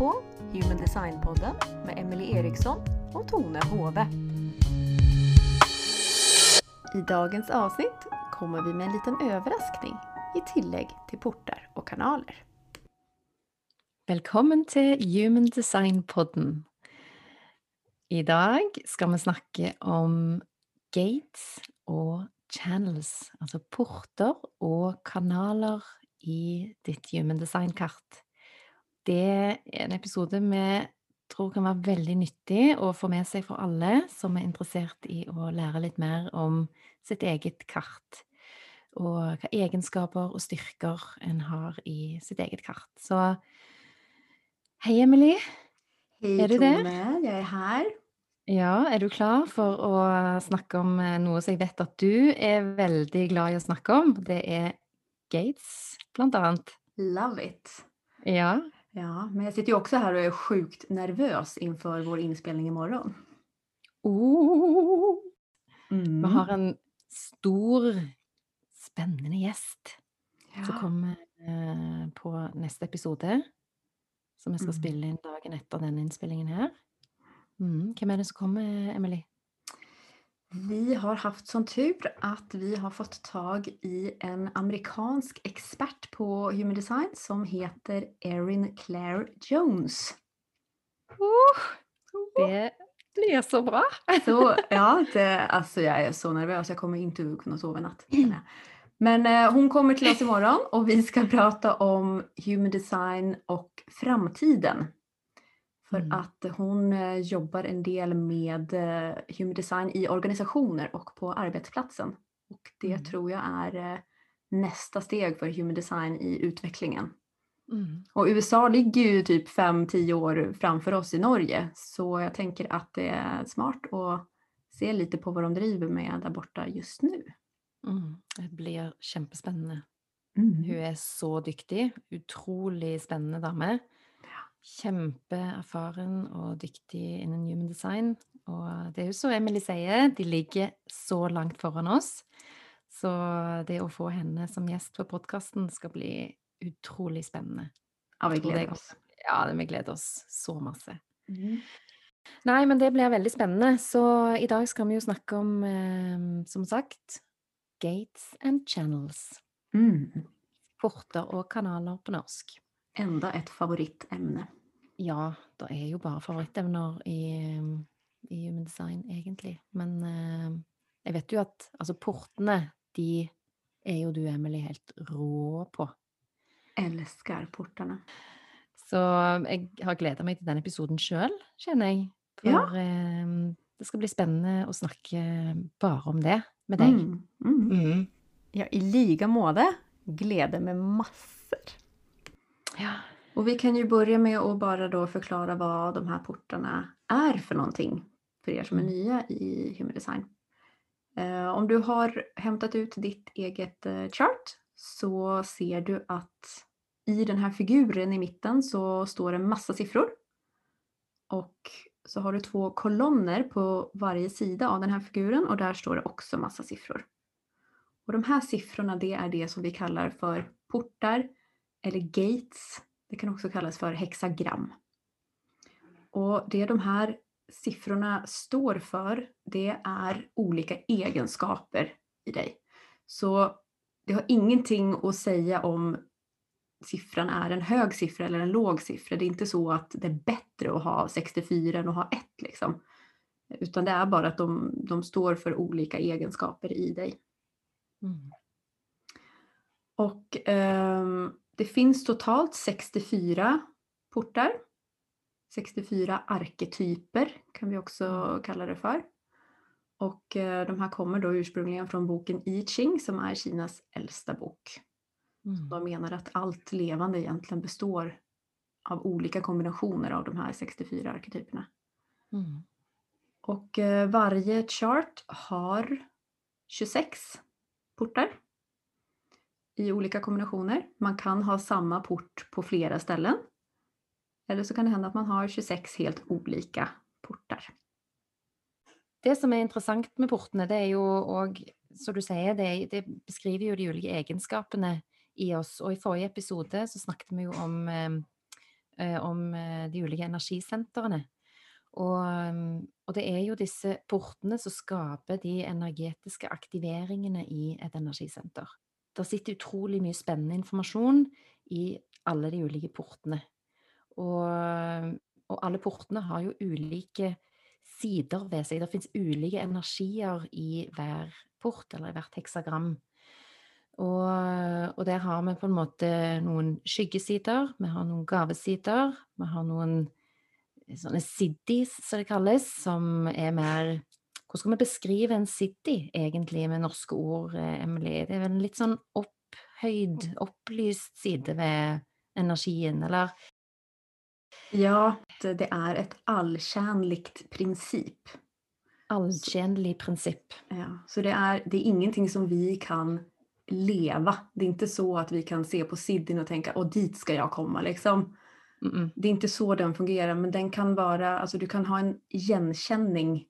på Human Design-podden med Emily Eriksson och Tone Hove. I dagens avsnitt kommer vi med en liten överraskning i tillägg till portar och kanaler. Välkommen till Human Design-podden. Idag ska vi snacka om gates och channels, alltså porter och kanaler i ditt Human Design-kart. Det er en episode vi tror kan være veldig nyttig å få med seg for alle som er interessert i å lære litt mer om sitt eget kart. Og hva egenskaper og styrker en har i sitt eget kart. Så hei, Emily. Hej Är du? Tone, jag är här. Ja, er du klar for å snakke om eh, noe som jeg vet at du er veldig glad i å snakke om? Det er gates, blant annet. Love it! Ja. Ja, men jag sitter ju också här och är sjukt nervös inför vår inspelning imorgon. Oh. Mm. Vi har en stor, spennende gjest som Ja. kommer eh, på neste episode. Som vi skal Mm. spille inn dagen etter denne innspillingen her. Mm. Hvem er det som kommer, Emily? Vi har haft sån tur att vi har fått tag i en amerikansk expert på human design som heter Erin Claire Jones. Det blir så bra! Så ja, det, alltså jag är så nervös. Jag kommer inte kunna sova i natt. Men eh, hon kommer till oss imorgon och vi ska prata om human design och framtiden. För Mm. att hon eh, jobbar en del med eh, human design i organisationer och på arbetsplatsen. Och det Mm. tror jag är eh, nästa steg för human design i utvecklingen. Mm. Och USA ligger ju typ 5-10 år framför oss i Norge. Så jag tänker att det är smart att se lite på vad de driver med där borta just nu. Mm. Det blir kjempespennende. Mm. Hun er så dyktig. Utrolig spennende dame. Kjempeerfaren og dyktig innen human design. Og det er jo så Emily sier, de ligger så langt foran oss. Så det å få henne som gjest på podkasten skal bli utrolig spennende. Ja, vi gläder oss. Ja, vi gleder oss så masse. Mm. Nei, men det blir veldig spennende. Så i dag skal vi jo snakke om, eh, som sagt, gates and channels. Mm. Porter og kanaler på norsk. Enda ett favoritämne. Ja, det er jo bare favorittevner i, i human design, egentlig. Men eh, jeg vet jo at altså portene, de er jo du, Emily, helt rå på. Älskar portarna. Så jeg har gleda meg til den episoden sjøl, kjenner jeg. For Ja. eh, det skal bli spennende å snakke bare om det med deg. Mm. Mm. Mm. Ja, i liga måte gleder med massor. Ja. Och vi kan ju börja med att bara då förklara vad de här portarna är för någonting för er som är Mm. nya i human design. Eh, om du har hämtat ut ditt eget eh, chart så ser du att i den här figuren i mitten så står en massa siffror. Och så har du två kolonner på varje sida av den här figuren och där står det också massa siffror. Och de här siffrorna det är det som vi kallar för portar eller gates. Det kan också kallas för hexagram. Och det de här siffrorna står för det är olika egenskaper i dig. Så det har ingenting att säga om siffran är en hög siffra eller en låg siffra. Det är inte så att det är bättre att ha 64 än att ha 1 liksom. Utan det är bara att de, de står för olika egenskaper i dig. Mm. Och ehm, det finns totalt 64 portar. 64 arketyper kan vi också kalla det för. Och eh, de här kommer då ursprungligen från boken I Ching som är Kinas äldsta bok. Mm. De menar att allt levande egentligen består av olika kombinationer av de här 64 arketyperna. Mm. Och eh, varje chart har 26 portar i olika kombinationer. Man kan ha samma port på flera ställen. Eller så kan det hända att man har 26 helt olika portar. Det som är intressant med portarna det är ju, och som du säger, det, det beskriver ju de olika egenskaperna i oss. Och i förra episoden så snackade vi ju om eh, eh om eh, de olika energicentren. Och, eh, och, det är ju dessa portarna som skapar de energetiska aktiveringarna i ett energicenter. Det sitter utrolig mye spennende informasjon i alle de ulike portene. Og, og alle portene har jo ulike sider ved seg. Det fins ulike energier i hver port, eller i hvert heksagram. Og, og, der har vi på en måte noen skyggesider, vi har noen gavesider, vi har noen sånne siddis, som det kalles, som er mer Hvordan skal vi beskrive en siddi, egentlig, med norske ord, Emily? Det er vel en litt sånn opphøyd, opplyst side ved energien, eller? Ja, det er et alltjänligt prinsipp. Alltjänlig princip. Ja, så det är, det är ingenting som vi kan leva. Det är inte så att vi kan se på Siddin och tänka, och dit ska jag komma liksom. Mm -mm. Det är inte så den fungerar, men den kan vara, alltså du kan ha en igenkänning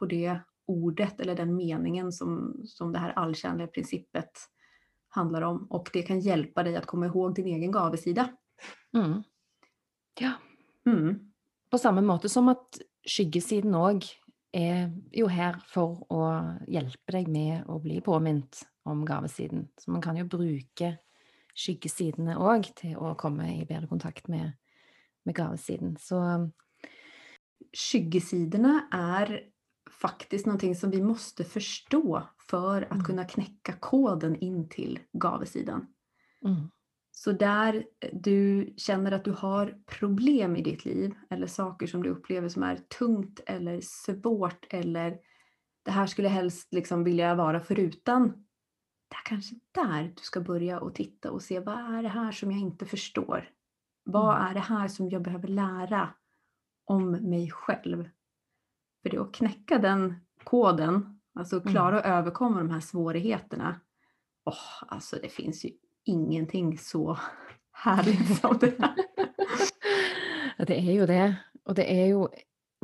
på det ordet eller den meningen som, som det här allkänliga principet handlar om. Och det kan hjälpa dig att komma ihåg din egen gavesida. Mm. Ja. Mm. På samma måte som att skyggesiden òg er jo her for å hjelpe deg med å bli påminnet om gavesiden. Så man kan jo bruke skyggesidene òg til å komme i bedre kontakt med, med gavesiden. Så Skyggesidorna är faktiskt någonting som vi måste förstå för att mm. kunna knäcka koden in till gavesidan. Mm. Så där du känner att du har problem i ditt liv eller saker som du upplever som är tungt eller svårt eller det här skulle jag helst liksom vilja vara förutan. Det är kanske där du ska börja och titta och se vad är det här som jag inte förstår? Vad mm. är det här som jag behöver lära om mig själv? För det att knäcka den koden, alltså klara att överkomma de här svårigheterna. Oh, alltså det finns ju ingenting så härligt som det här. det är ju det. Och det är ju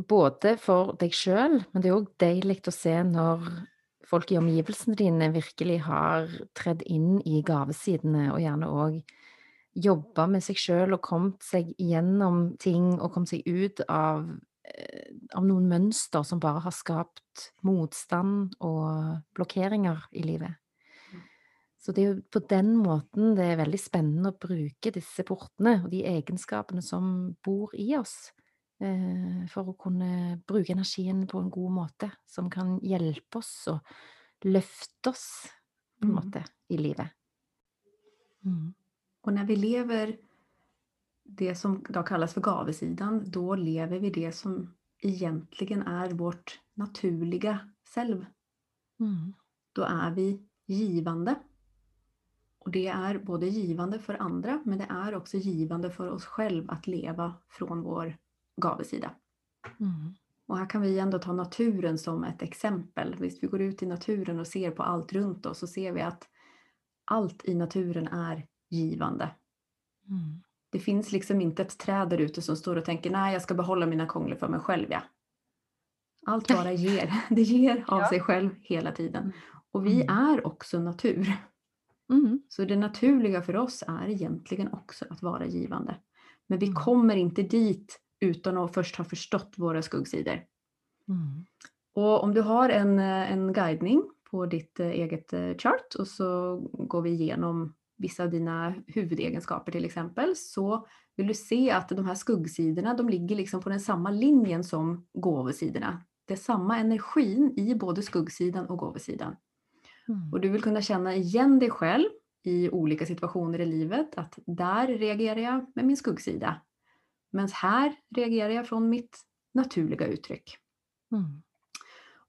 både för dig själv, men det är också deiligt att se när folk i omgivelsene dine virkelig har trätt in i gavesidene, och gärna också jobba med sig själv och kommit sig igenom ting och kommit sig ut av, av noen mønster som bara har skapat motstånd och blockeringar i livet. Så det är ju på den måten det är väldigt spännande att bruke disse portene och de egenskapene som bor i oss, eh, for å kunne bruke energien på en god måte, som kan hjälpa oss och lyfta oss på en mm. måte i livet. Mm. Och när vi lever det som då kallas för gavesidan, då lever vi det som egentligen är vårt naturliga själv. Mm. Då är vi givande. Och det är både givande för andra men det är också givande för oss själva att leva från vår gavesida. Mm. Och här kan vi ändå ta naturen som ett exempel. Visst, vi går ut i naturen och ser på allt runt oss så ser vi att allt i naturen är givande. Mm. Det finns liksom inte ett träd där ute som står och tänker nej jag ska behålla mina krångor för mig själv. Ja. Allt bara ger. Det ger av ja. sig själv hela tiden. Mm. Och vi mm. är också natur. Mm. Så det naturliga för oss är egentligen också att vara givande. Men vi mm. kommer inte dit utan att först ha förstått våra skuggsidor. Mm. Och om du har en, en guidning på ditt eh, eget eh, chart och så går vi igenom vissa av dina huvudegenskaper till exempel så vill du se att de här skuggsidorna de ligger liksom på den samma linjen som gåvosidorna. Det är samma energin i både skuggsidan och gåvosidan. Mm. Och du vill kunna känna igen dig själv i olika situationer i livet. Att där reagerar jag med min skuggsida. Men här reagerar jag från mitt naturliga uttryck. Mm.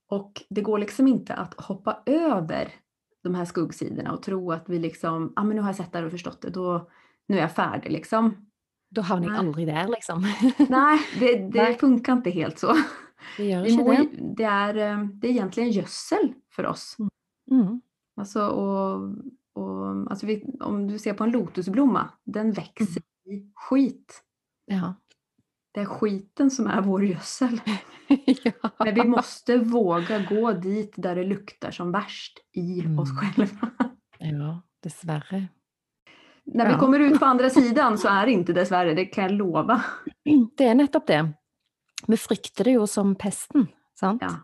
Och det går liksom inte att hoppa över de här skuggsidorna och tro att vi liksom, ja ah, men nu har jag sett det och förstått det, då, nu är jag färdig liksom. Då har ni aldrig där liksom. Nej, det, det Nej. funkar inte helt så. Det, gör det. det, är, eh, det är egentligen gödsel för oss. Mm. Mm. Alltså, och, och, alltså vi, om du ser på en lotusblomma, den växer mm. i skit. Ja. Det är skiten som är vår gödsel. ja. Men vi måste våga gå dit där det luktar som värst i mm. oss själva. ja, dessvärre. När vi Ja. kommer ut på andra sidan så är det inte dessvärre, det kan jag lova. Det er nettopp det. Vi frykter det jo som pesten, sant? Ja.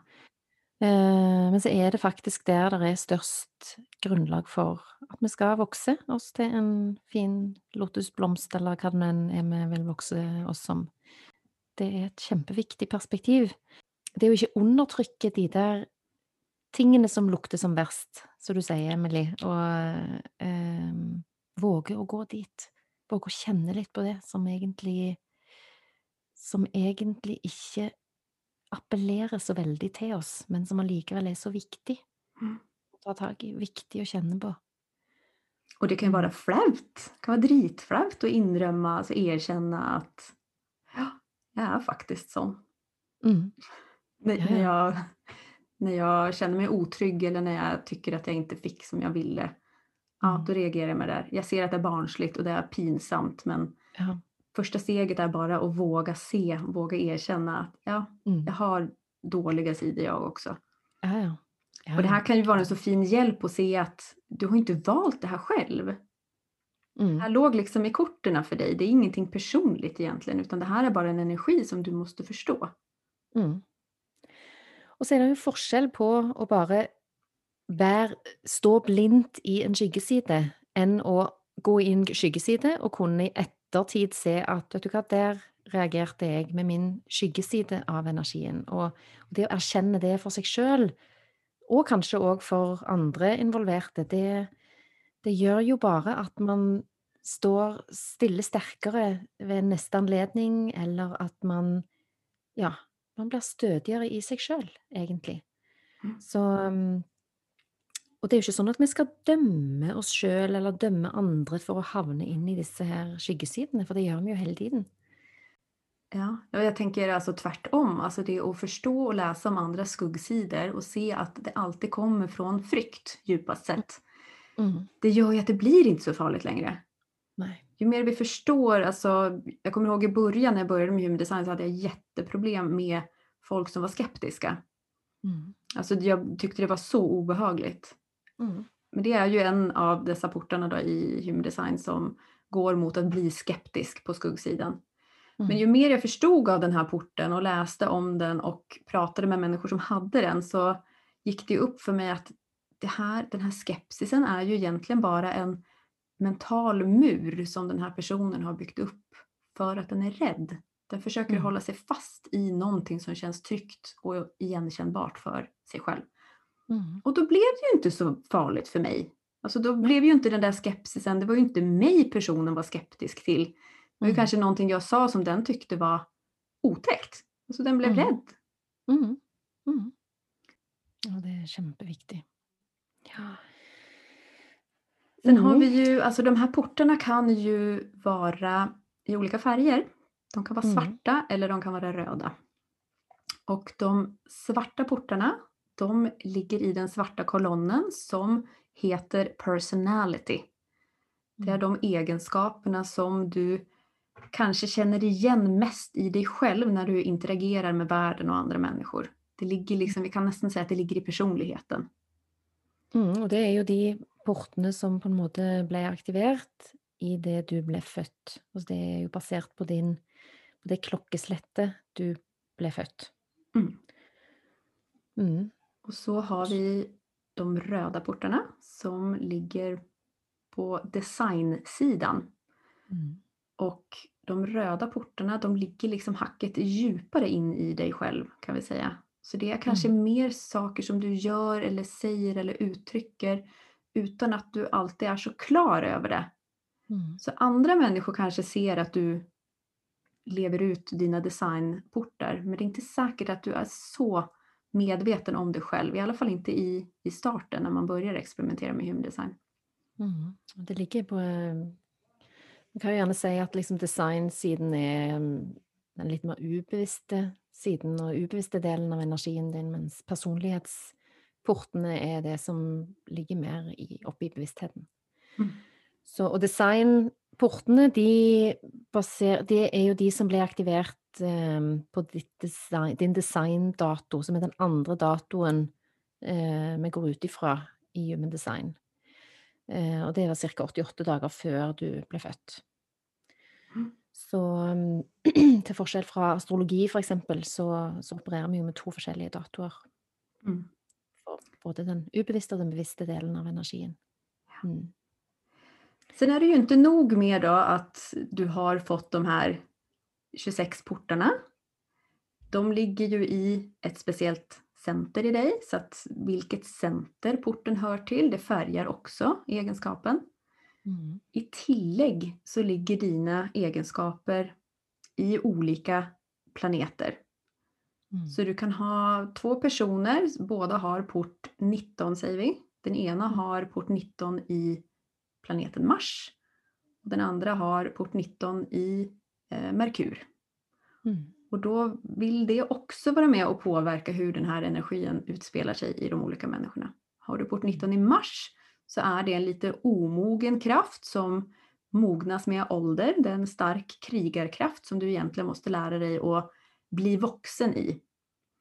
Eh, men så er det faktisk der det er størst grunnlag for at vi skal vokse oss til en fin lotusblomst, eller hva det enn er vi vil vokse oss som. Det er et kjempeviktig perspektiv. Det jo ikke undertrykke de der tingene som lukter som verst, som du sier, Emily, og eh, våge å gå dit. Våge å kjenne litt på det som egentlig Som egentlig ikke appellerer så veldig til oss, men som allikevel er så viktig Mm. å ta tak i. Viktig å kjenne på. Och det kan ju vara flaut. Det kan vara dritflaut att inrömma, alltså erkänna att är faktiskt sån. Mm. När, när, ja. jag, när jag känner mig otrygg eller när jag tycker att jag inte fick som jag ville. Ja, Mm. då reagerar jag med det där. Jag ser att det är barnsligt och det är pinsamt men Ja. första steget är bara att våga se, våga erkänna att ja, Mm. jag har dåliga sidor jag också. Ja, Och det här kan ju vara en så fin hjälp att se att du har inte valt det här själv. Det Mm. här låg liksom i korten för dig. Det är ingenting personligt egentligen utan det här är bara en energi som du måste förstå. Mm. Og så er det jo forskjell på å bare være, stå blindt i en skyggeside, enn å gå i en skyggeside og kunne i ettertid se at vet du hva, der reagerte jeg med min skyggeside av energien. Og det å erkjenne det for seg sjøl, og kanskje òg for andre involverte, det, det gjør jo bare at man står stille sterkere ved neste anledning, eller at man ja, man blir stødigere i seg sjøl, egentlig. Mm. Så um, Og det er jo ikke sånn at vi skal dømme oss sjøl eller dømme andre for å havne inn i disse her skyggesidene, for det gjør vi jo hele tiden. Ja, jag tänker alltså tvärtom. Alltså det är att förstå och läsa om andras skuggsidor och se att det alltid kommer från frykt djupast sett. Mm. Det gör ju att det blir inte så farligt längre. Nei. Ju mer vi förstår, alltså jag kommer ihåg i början när jag började med human design så hade jag jätteproblem med folk som var skeptiska. Mm. Alltså jag tyckte det var så obehagligt. Mm. Men det är ju en av dessa portarna då i human design som går mot att bli skeptisk på skuggsidan. Men Mm. ju mer jag förstod av den här porten och läste om den och pratade med människor som hade den så gick det upp för mig att det här, den här skepsisen är ju egentligen bara en mental mur som den här personen har byggt upp för att den är rädd. Den försöker Mm. hålla sig fast i någonting som känns tryggt och igenkännbart för sig själv. Mm. Och då blev det ju inte så farligt för mig. Alltså då blev ju inte den där skepsisen, det var ju inte mig personen var skeptisk till. Det var ju Mm. kanske någonting jag sa som den tyckte var otäckt. Alltså den blev Mm. rädd. Mm. Mm. Ja, det er kjempeviktig. Ja. Sen har Mm. vi ju, alltså de här portarna kan ju vara i olika färger. De kan vara Mm. svarta eller de kan vara röda. Och de svarta portarna, de ligger i den svarta kolonnen som heter personality. Det är Mm. de egenskaperna som du kanske känner igen mest i dig själv när du interagerar med världen och andra människor. Det ligger liksom, vi kan nästan säga att det ligger i personligheten. Mm, og det er jo de portene som på en måte ble aktivert i det du ble født. Altså det er jo basert på, din, på det klokkeslettet du ble født. Mm. Mm. Och så har vi de röda portarna som ligger på designsidan. Mm. Och de röda portarna de ligger liksom hacket djupare in i dig själv kan vi säga. Så det är kanske mer saker som du gör eller säger eller uttrycker utan att du alltid är så klar över det. Mm. Så andra människor kanske ser att du lever ut dina designportar men det är inte säkert att du är så medveten om dig själv. I alla fall inte i, i starten när man börjar experimentera med human design. Mm. Det ligger på eh, Man kan jo gjerne si at liksom designsiden er mm, den litt mer ubevisste siden og ubevisste delen av energien din, mens personlighetsportene er det som ligger mer i, oppe i bevisstheten. Mm. Så, og designportene, de, baser, de er jo de som ble aktivert eh, på design, din designdato, som er den andre datoen eh, vi går ut ifra i Human Design. Eh, og det var ca. 88 dager før du ble født. Mm. Så til forskjell fra astrologi, eksempel, så, så opererer vi jo med to forskjellige datoer. Mm. For både den ubevisste och den bevisste delen av energin. Mm. Sen är det ju inte nog med då att du har fått de här 26 portarna. De ligger ju i ett speciellt center i dig, så att vilket center porten hör till, det färgar också egenskapen. Mm. I tillägg så ligger dina egenskaper i olika planeter. Mm. Så du kan ha två personer, båda har port 19 säger vi. Den ena Mm. har port 19 i planeten Mars. Och den andra har port 19 i eh, Merkur. Mm. Och då vill det också vara med och påverka hur den här energin utspelar sig i de olika människorna. Har du port 19 i Mars så är det en lite omogen kraft som mognas med ålder. Det är en stark krigarkraft som du egentligen måste lära dig att bli vuxen i.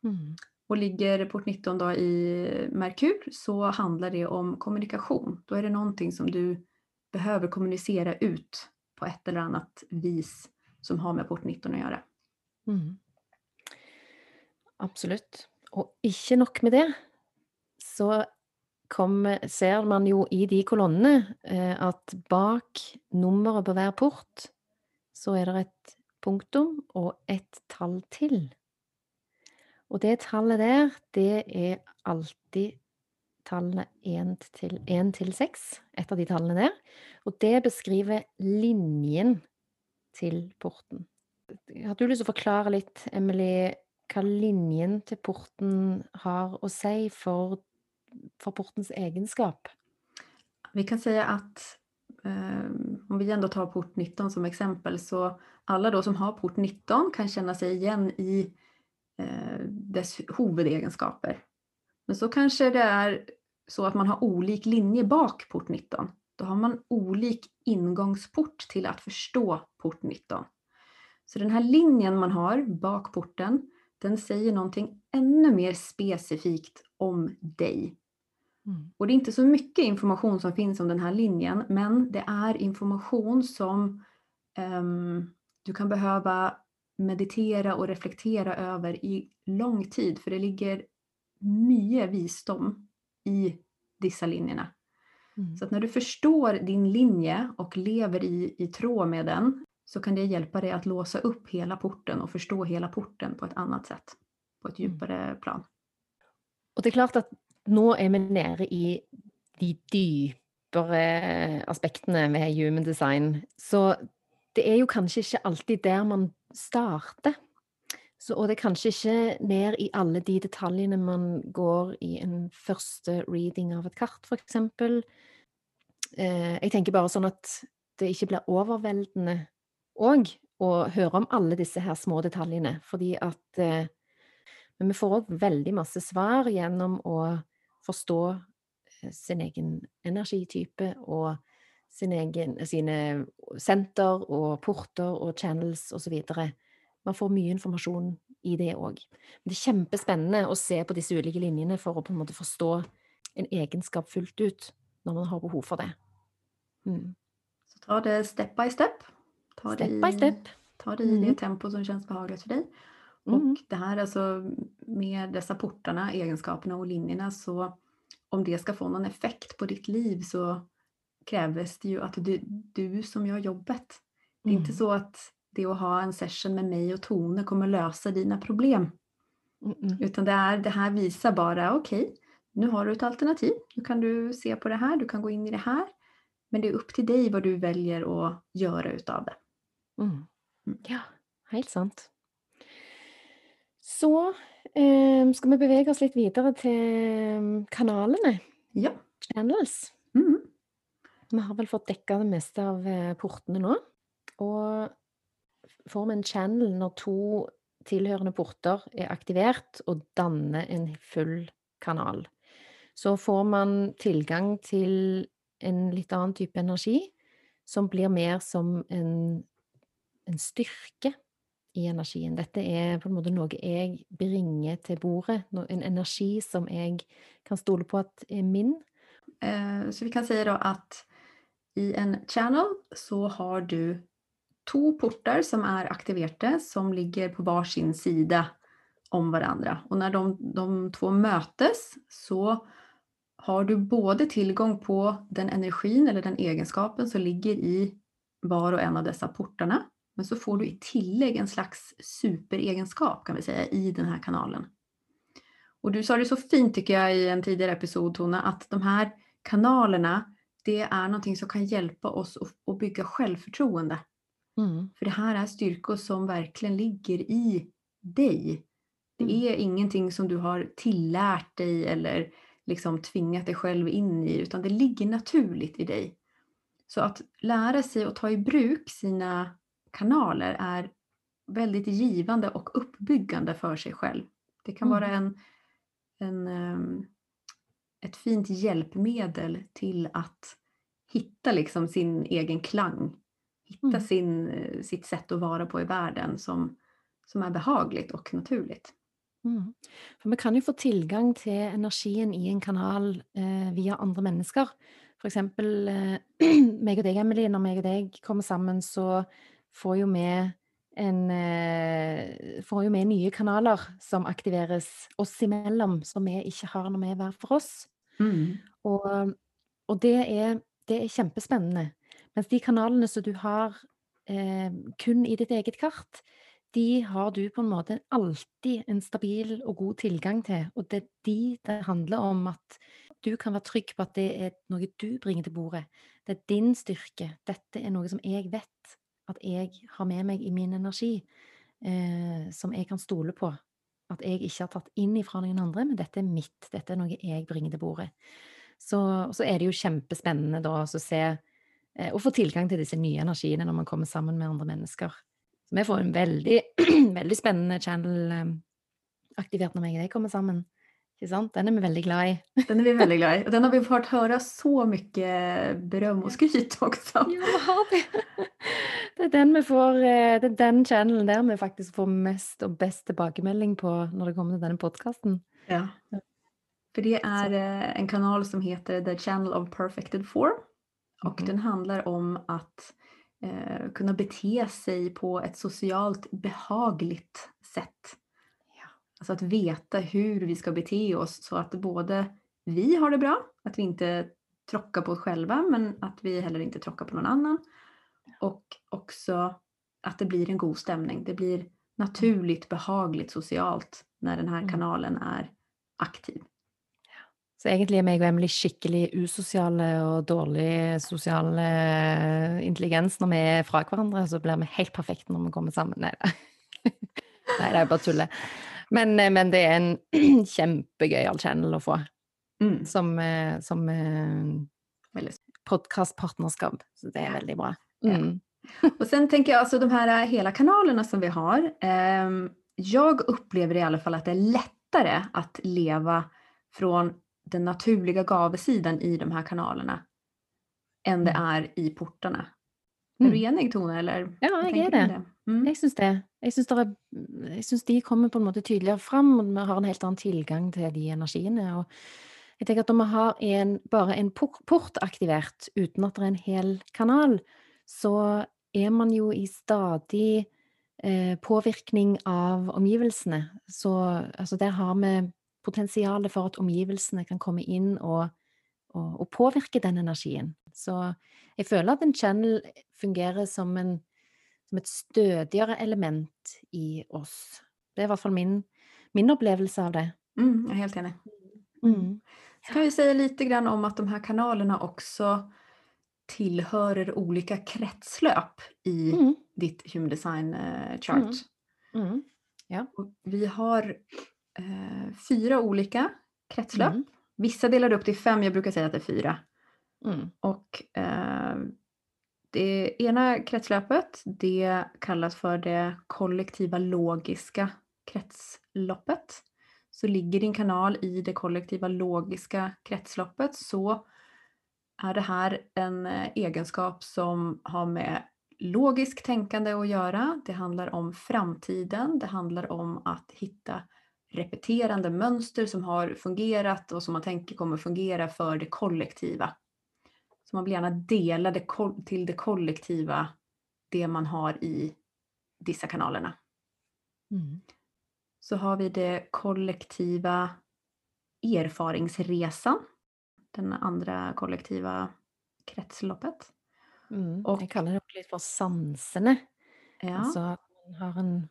Mm. Och ligger port 19 då i Merkur så handlar det om kommunikation. Då är det någonting som du behöver kommunicera ut på ett eller annat vis som har med port 19 att göra. Mm. Absolutt. Og ikke nok med det, så kommer, ser man jo i de kolonnene att at bak nummeret på hver port, så er det et punktum og et tall til. Og det tallet der, det er alltid tallet 1 til, 1 til 6, et av de tallene der. Og det beskriver linjen til porten. Har du lyst til å forklare litt, Emily, hva linjen til porten har å si for, för portens egenskap? Vi kan säga att eh, om vi ändå tar port 19 som exempel så alla då som har port 19 kan känna sig igen i eh, dess huvudegenskaper. Men så kanske det är så att man har olik linje bak port 19. Då har man olik ingångsport till att förstå port 19. Så den här linjen man har bak porten, den säger någonting ännu mer specifikt om dig. Mm. Och det är inte så mycket information som finns om den här linjen, men det är information som ehm, du kan behöva meditera och reflektera över i lång tid, för det ligger mycket visdom i dessa linjerna. Mm. Så att när du förstår din linje och lever i, i tråd med den så kan det hjälpa dig att låsa upp hela porten och förstå hela porten på ett annat sätt, på ett Mm. djupare plan. Og det er klart at nå er vi nede i de dypere aspektene med human design, så det er jo kanskje ikke alltid der man starter. Så, og det er kanskje ikke ned i alle de detaljene man går i en første reading av et kart, f.eks. Eh, jeg tenker bare sånn at det ikke blir overveldende òg å høre om alle disse her små detaljene, fordi at eh, Men vi får òg veldig masse svar gjennom å forstå eh, sin egen energitype og sin egen, sine senter og porter og channels osv. Man får mye informasjon i det òg. Det er kjempespennende å se på disse ulike linjene for å på en måte forstå en egenskap fullt ut når man har behov for det. Mm. Så ta det step by step. Ta det Step i, by step. Ta det i det tempo som känns behagligt för dig. Mm. Och det här alltså med dessa portarna, egenskaperna och linjerna så om det ska få någon effekt på ditt liv så krävs det ju att du, du som gör jobbet. Det är inte Mm. så att det att ha en session med mig och Tone kommer lösa dina problem. Mm. Utan det, är, det här visar bara, okej, nu har du ett alternativ. Nu kan du se på det här, du kan gå in i det här. Men det är upp till dig vad du väljer att göra utav det. Mm. Mm. Ja, helt sant. Så eh, skal vi bevege oss litt videre til eh, kanalene, Ja. channels. Mm. Vi har vel fått dekka det meste av eh, portene nå. Og får vi en channel når to tilhørende porter er aktivert og danner en full kanal, så får man tilgang til en litt annen type energi, som blir mer som en, en styrke i energien. Dette er på en måte noe jeg bringer til bordet, en energi som jeg kan stole på at er min, eh, så vi kan säga då att i en channel så har du två portar som är aktiverte som ligger på varsin sida om varandra. Och när de, de två mötes så har du både tillgång på den energin eller den egenskapen som ligger i var och en av dessa portarna. Men så får du i tillägg en slags superegenskap kan vi säga i den här kanalen. Och du sa det så fint tycker jag i en tidigare episod Tona, att de här kanalerna det är någonting som kan hjälpa oss att bygga självförtroende. Mm. För det här är styrkor som verkligen ligger i dig. Det mm. är ingenting som du har tillärt dig eller liksom tvingat dig själv in i utan det ligger naturligt i dig. Så att lära sig att ta i bruk sina kanaler är väldigt givande och uppbyggande för sig själv. Det kan mm. vara en, en, ehm, ett fint hjälpmedel till att hitta liksom sin egen klang. Hitta mm. sin, sitt sätt att vara på i världen som, som är behagligt och naturligt. Mm. For vi kan ju få tillgång till energin i en kanal eh, via andra människor. For eksempel eh, meg og deg, Emily, når meg og deg kommer sammen, så får jo vi en eh, Får jo vi nye kanaler som aktiveres oss imellom, som vi ikke har når vi er hver for oss. Mm. Og, og det, er, det, er, kjempespennende. Mens de kanalene som du har eh, kun i ditt eget kart, de har du på en måte alltid en stabil og god tilgang til. Og det er de det handler om at du kan være trygg på at det er noe du bringer til bordet. Det er din styrke. Dette er noe som jeg vet at jeg har med meg i min energi, eh, som jeg kan stole på. At jeg ikke har tatt inn ifra noen andre, men dette er mitt. Dette er noe jeg bringer til bordet. Så, så er det jo kjempespennende da å se eh, Å få tilgang til disse nye energiene når man kommer sammen med andre mennesker. Så vi får en veldig, veldig spennende channel eh, aktivert når meg og deg kommer sammen. Den är vi väldigt glada i. Den är vi väldigt glada i. Och den har vi fått höra så mycket beröm och skryt också. Ja, det är den vi får, eh, det är den channelen där vi faktiskt får mest och bäst tillbakemelding på när det kommer till den podcasten. Ja. För det är en kanal som heter The Channel of Perfected Form. Och mm. den handlar om att eh, kunna bete sig på ett socialt behagligt sätt. Ja. Alltså att veta hur vi ska bete oss så att både vi har det bra, att vi inte trockar på oss själva men att vi heller inte trockar på någon annan. Och också att det blir en god stämning. Det blir naturligt behagligt socialt när den här mm. kanalen är aktiv. Så egentlig er meg og Emily skikkelig usosiale og dårlig sosial eh, intelligens når vi er fra hverandre, så blir vi helt perfekte når vi kommer sammen. Nei da. Nei, det er bare tullet. Men, eh, men, det er en kjempegøyal channel å få. Mm. Som, eh, som podkastpartnerskap. Så det är väldigt bra. Mm. Och sen tänker jag, alltså de här hela kanalerna som vi har. Eh, jag upplever i alla fall att det är lättare att leva från den naturliga gavesidan i de här kanalerna än det mm. är i portarna. Mm. Är du enig Tone? Eller? Ja, jag är det. det? Mm. Jag syns det. Jag syns, det jag syns de kommer på något tydligare fram och man har en helt annan tillgång till de energierna. Och jag tänker att om man har en, bara en port aktiverat utan att det är en hel kanal så är man ju i stadig eh, påvirkning av omgivelsene. Så altså, der har vi potensialet for at omgivelsene kan komme inn og, og, og, påvirke den energien. Så jeg føler at en channel fungerer som, en, som et stødigere element i oss. Det er i hvert fall min, min upplevelse av det. Mm, jag är helt enig. Mm. Så kan vi säga lite grann om att de här kanalerna också tillhör olika kretslöp i mm. ditt Human Design eh, Chart. Mm. mm. Ja. vi har eh, fyra olika kretslöp. Mm. Vissa delar upp till fem, jag brukar säga att det är fyra. Mm. Och eh, det ena kretslöpet det kallas för det kollektiva logiska kretsloppet. Så ligger din kanal i det kollektiva logiska kretsloppet så är det här en eh, egenskap som har med logiskt tänkande att göra. Det handlar om framtiden. Det handlar om att hitta repeterande mönster som har fungerat och som man tänker kommer fungera för det kollektiva. Så man vill gärna dela det till det kollektiva, det man har i dessa kanalerna. Mm. Så har vi det kollektiva erfaringsresan, den andra kollektiva kretsloppet. Mm. Och, jag kallar det lite för sansene. Ja. Alltså att man har en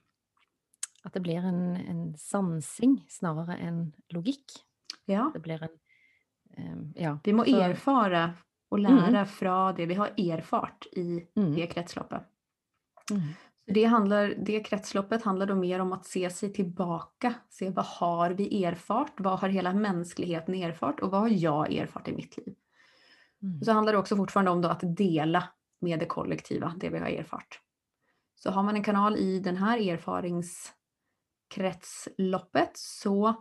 att det blir en, en sansing snarare än logik. Ja. Det blir en, um, ja. Vi må erfara och lära mm. från det vi har erfart i mm. det kretsloppet. Mm. Det, handlar, det kretsloppet handlar då mer om att se sig tillbaka, se vad har vi erfart, vad har hela mänskligheten erfart och vad har jag erfart i mitt liv. Mm. Så handlar det också fortfarande om då att dela med det kollektiva, det vi har erfart. Så har man en kanal i den här erfaringskretsloppet så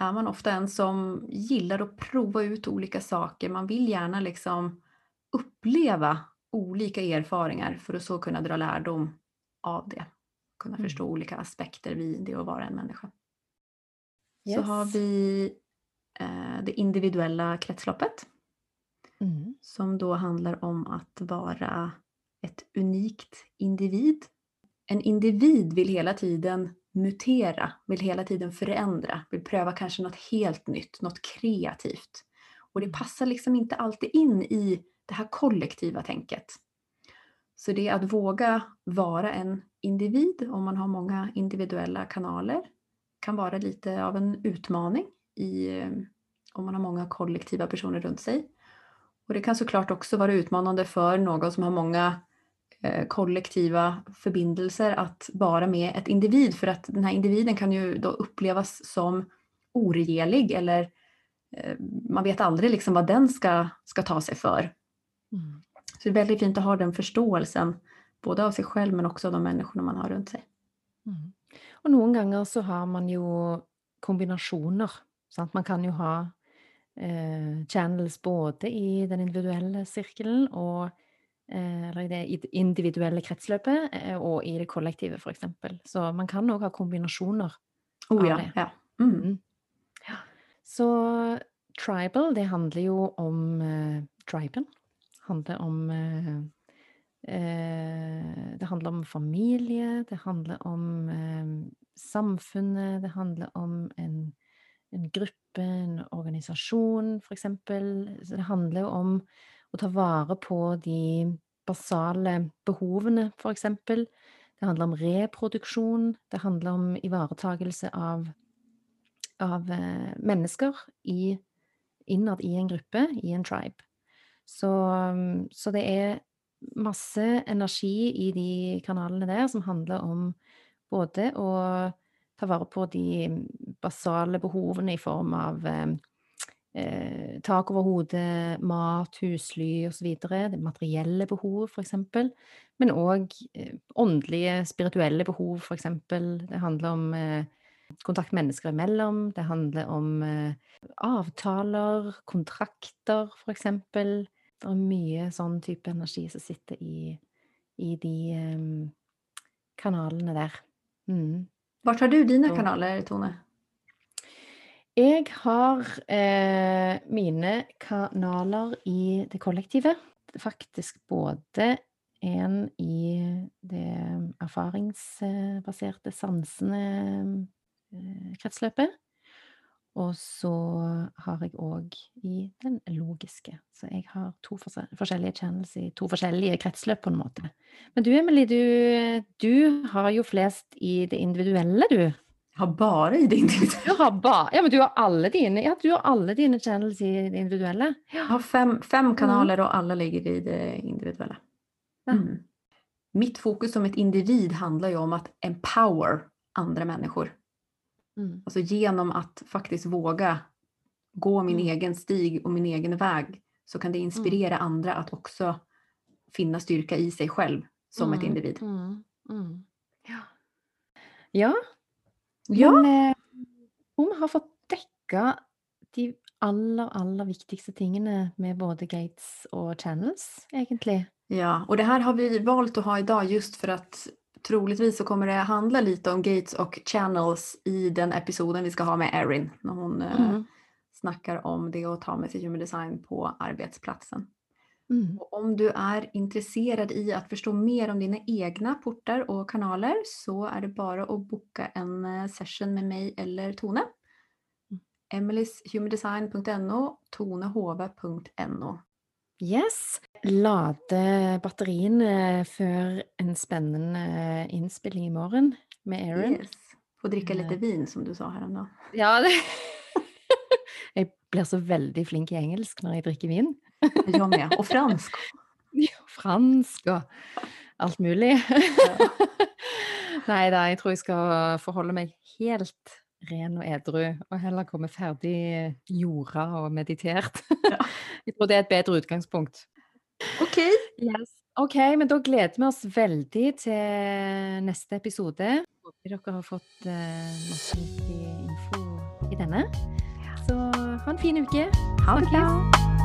är man ofta en som gillar att prova ut olika saker. Man vill gärna liksom uppleva olika erfarenheter för att så kunna dra lärdom av det. Kunna mm. förstå olika aspekter vid det att vara en människa. Yes. Så har vi eh, det individuella kretsloppet. Mm. Som då handlar om att vara ett unikt individ. En individ vill hela tiden mutera, vill hela tiden förändra, vill pröva kanske något helt nytt, något kreativt. Och det mm. passar liksom inte alltid in i det här kollektiva tänket. Så det är att våga vara en individ om man har många individuella kanaler kan vara lite av en utmaning i, eh, om man har många kollektiva personer runt sig. Och det kan såklart också vara utmanande för någon som har många eh, kollektiva förbindelser att vara med ett individ för att den här individen kan ju då upplevas som oregelig eller eh, man vet aldrig liksom vad den ska, ska ta sig för. Mm. Så det är väldigt fint att ha den förståelsen, både av sig själv men också av de människorna man har runt sig. Mm. Och någon gånger så har man ju kombinationer. Sant? Man kan ju ha eh, channels både i den individuella cirkeln och eh, eller i det individuella kretsløpet eh, och i det kollektiva för exempel. Så man kan nog ha kombinationer oh, ja. det. Ja. Mm. Mm. ja. Så tribal, det handlar ju om eh, triben handlar om eh, eh, Det handlar om familie, det handlar om eh, samfunnet, det handlar om en, en gruppe, en organisasjon f.eks. Så det handlar om å ta vare på de basale behovene, f.eks. Det handlar om reproduksjon, det handlar om ivaretagelse av, av eh, mennesker i, innad i en gruppe, i en tribe. Så, så det är masse energi i de kanalerna der som handlar om både att ta vara på de basala behoven i form av eh, tak over hodet, mat, husly osv. Det materielle behov, f.eks. Men òg eh, åndelige, spirituelle behov, f.eks. Det handler om eh, kontakt mennesker imellom. Det handler om eh, avtaler, kontrakter, f.eks. Det är mycket sån typ energi som sitter i, i de um, kanalerna där. Mm. Vart har du dina kanaler, Tone? Jag har eh, mina kanaler i det kollektiva. Faktiskt både en i det erfaringsbaserte sansende eh, og så har jeg òg i den logiske. Så jeg har to forskjellige channels i to forskjellige kretsløp, på en måte. Men du Emily, du, du har jo flest i det individuelle, du. Jag har bara i det individuella. Du har bara, ja men du har alla dina, ja, du har alla dina channels i det individuella. Ja. Jag har fem, fem kanaler mm. och alla ligger i det individuella. Mm. Mitt fokus som ett individ handlar ju om att empower andra människor. Mm. Alltså genom att faktiskt våga gå min mm. egen stig och min egen väg så kan det inspirera mm. andra att också finna styrka i sig själv som ett mm. individ. Mm. Ja. ja. Ja. Men eh, hon har fått täcka de allra, allra viktigaste tingene med både gates och channels egentligen. Ja, och det här har vi valt att ha idag just för att troligtvis så kommer det handla lite om gates och channels i den episoden vi ska ha med Erin när hon eh, Mm. snackar om det att ta med sig human design på arbetsplatsen. Mm. Och om du är intresserad i att förstå mer om dina egna portar och kanaler så är det bara att boka en eh, session med mig eller Tone. emilyshumanidesign.no, tonehove.no. Yes. Lade batteriene før en spennende innspilling i morgen med Erin. Yes. Få dricka lite Eh. vin som du sa häromdagen. Ja, det Jeg blir så veldig flink i engelsk når jeg drikker vin. Jag med. Och fransk. Ja, fransk og alt mulig. Nei da, jeg tror jeg skal forholde meg helt ren og edru, og heller komme ferdig jorda og meditert. Ja. Jeg tror det er et bedre utgangspunkt. Okej. Yes. Ok, men da gleder vi oss veldig til neste episode. Håper dere har fått eh, masse nyttig info i denne. Så ha en fin uke. Ha det bra.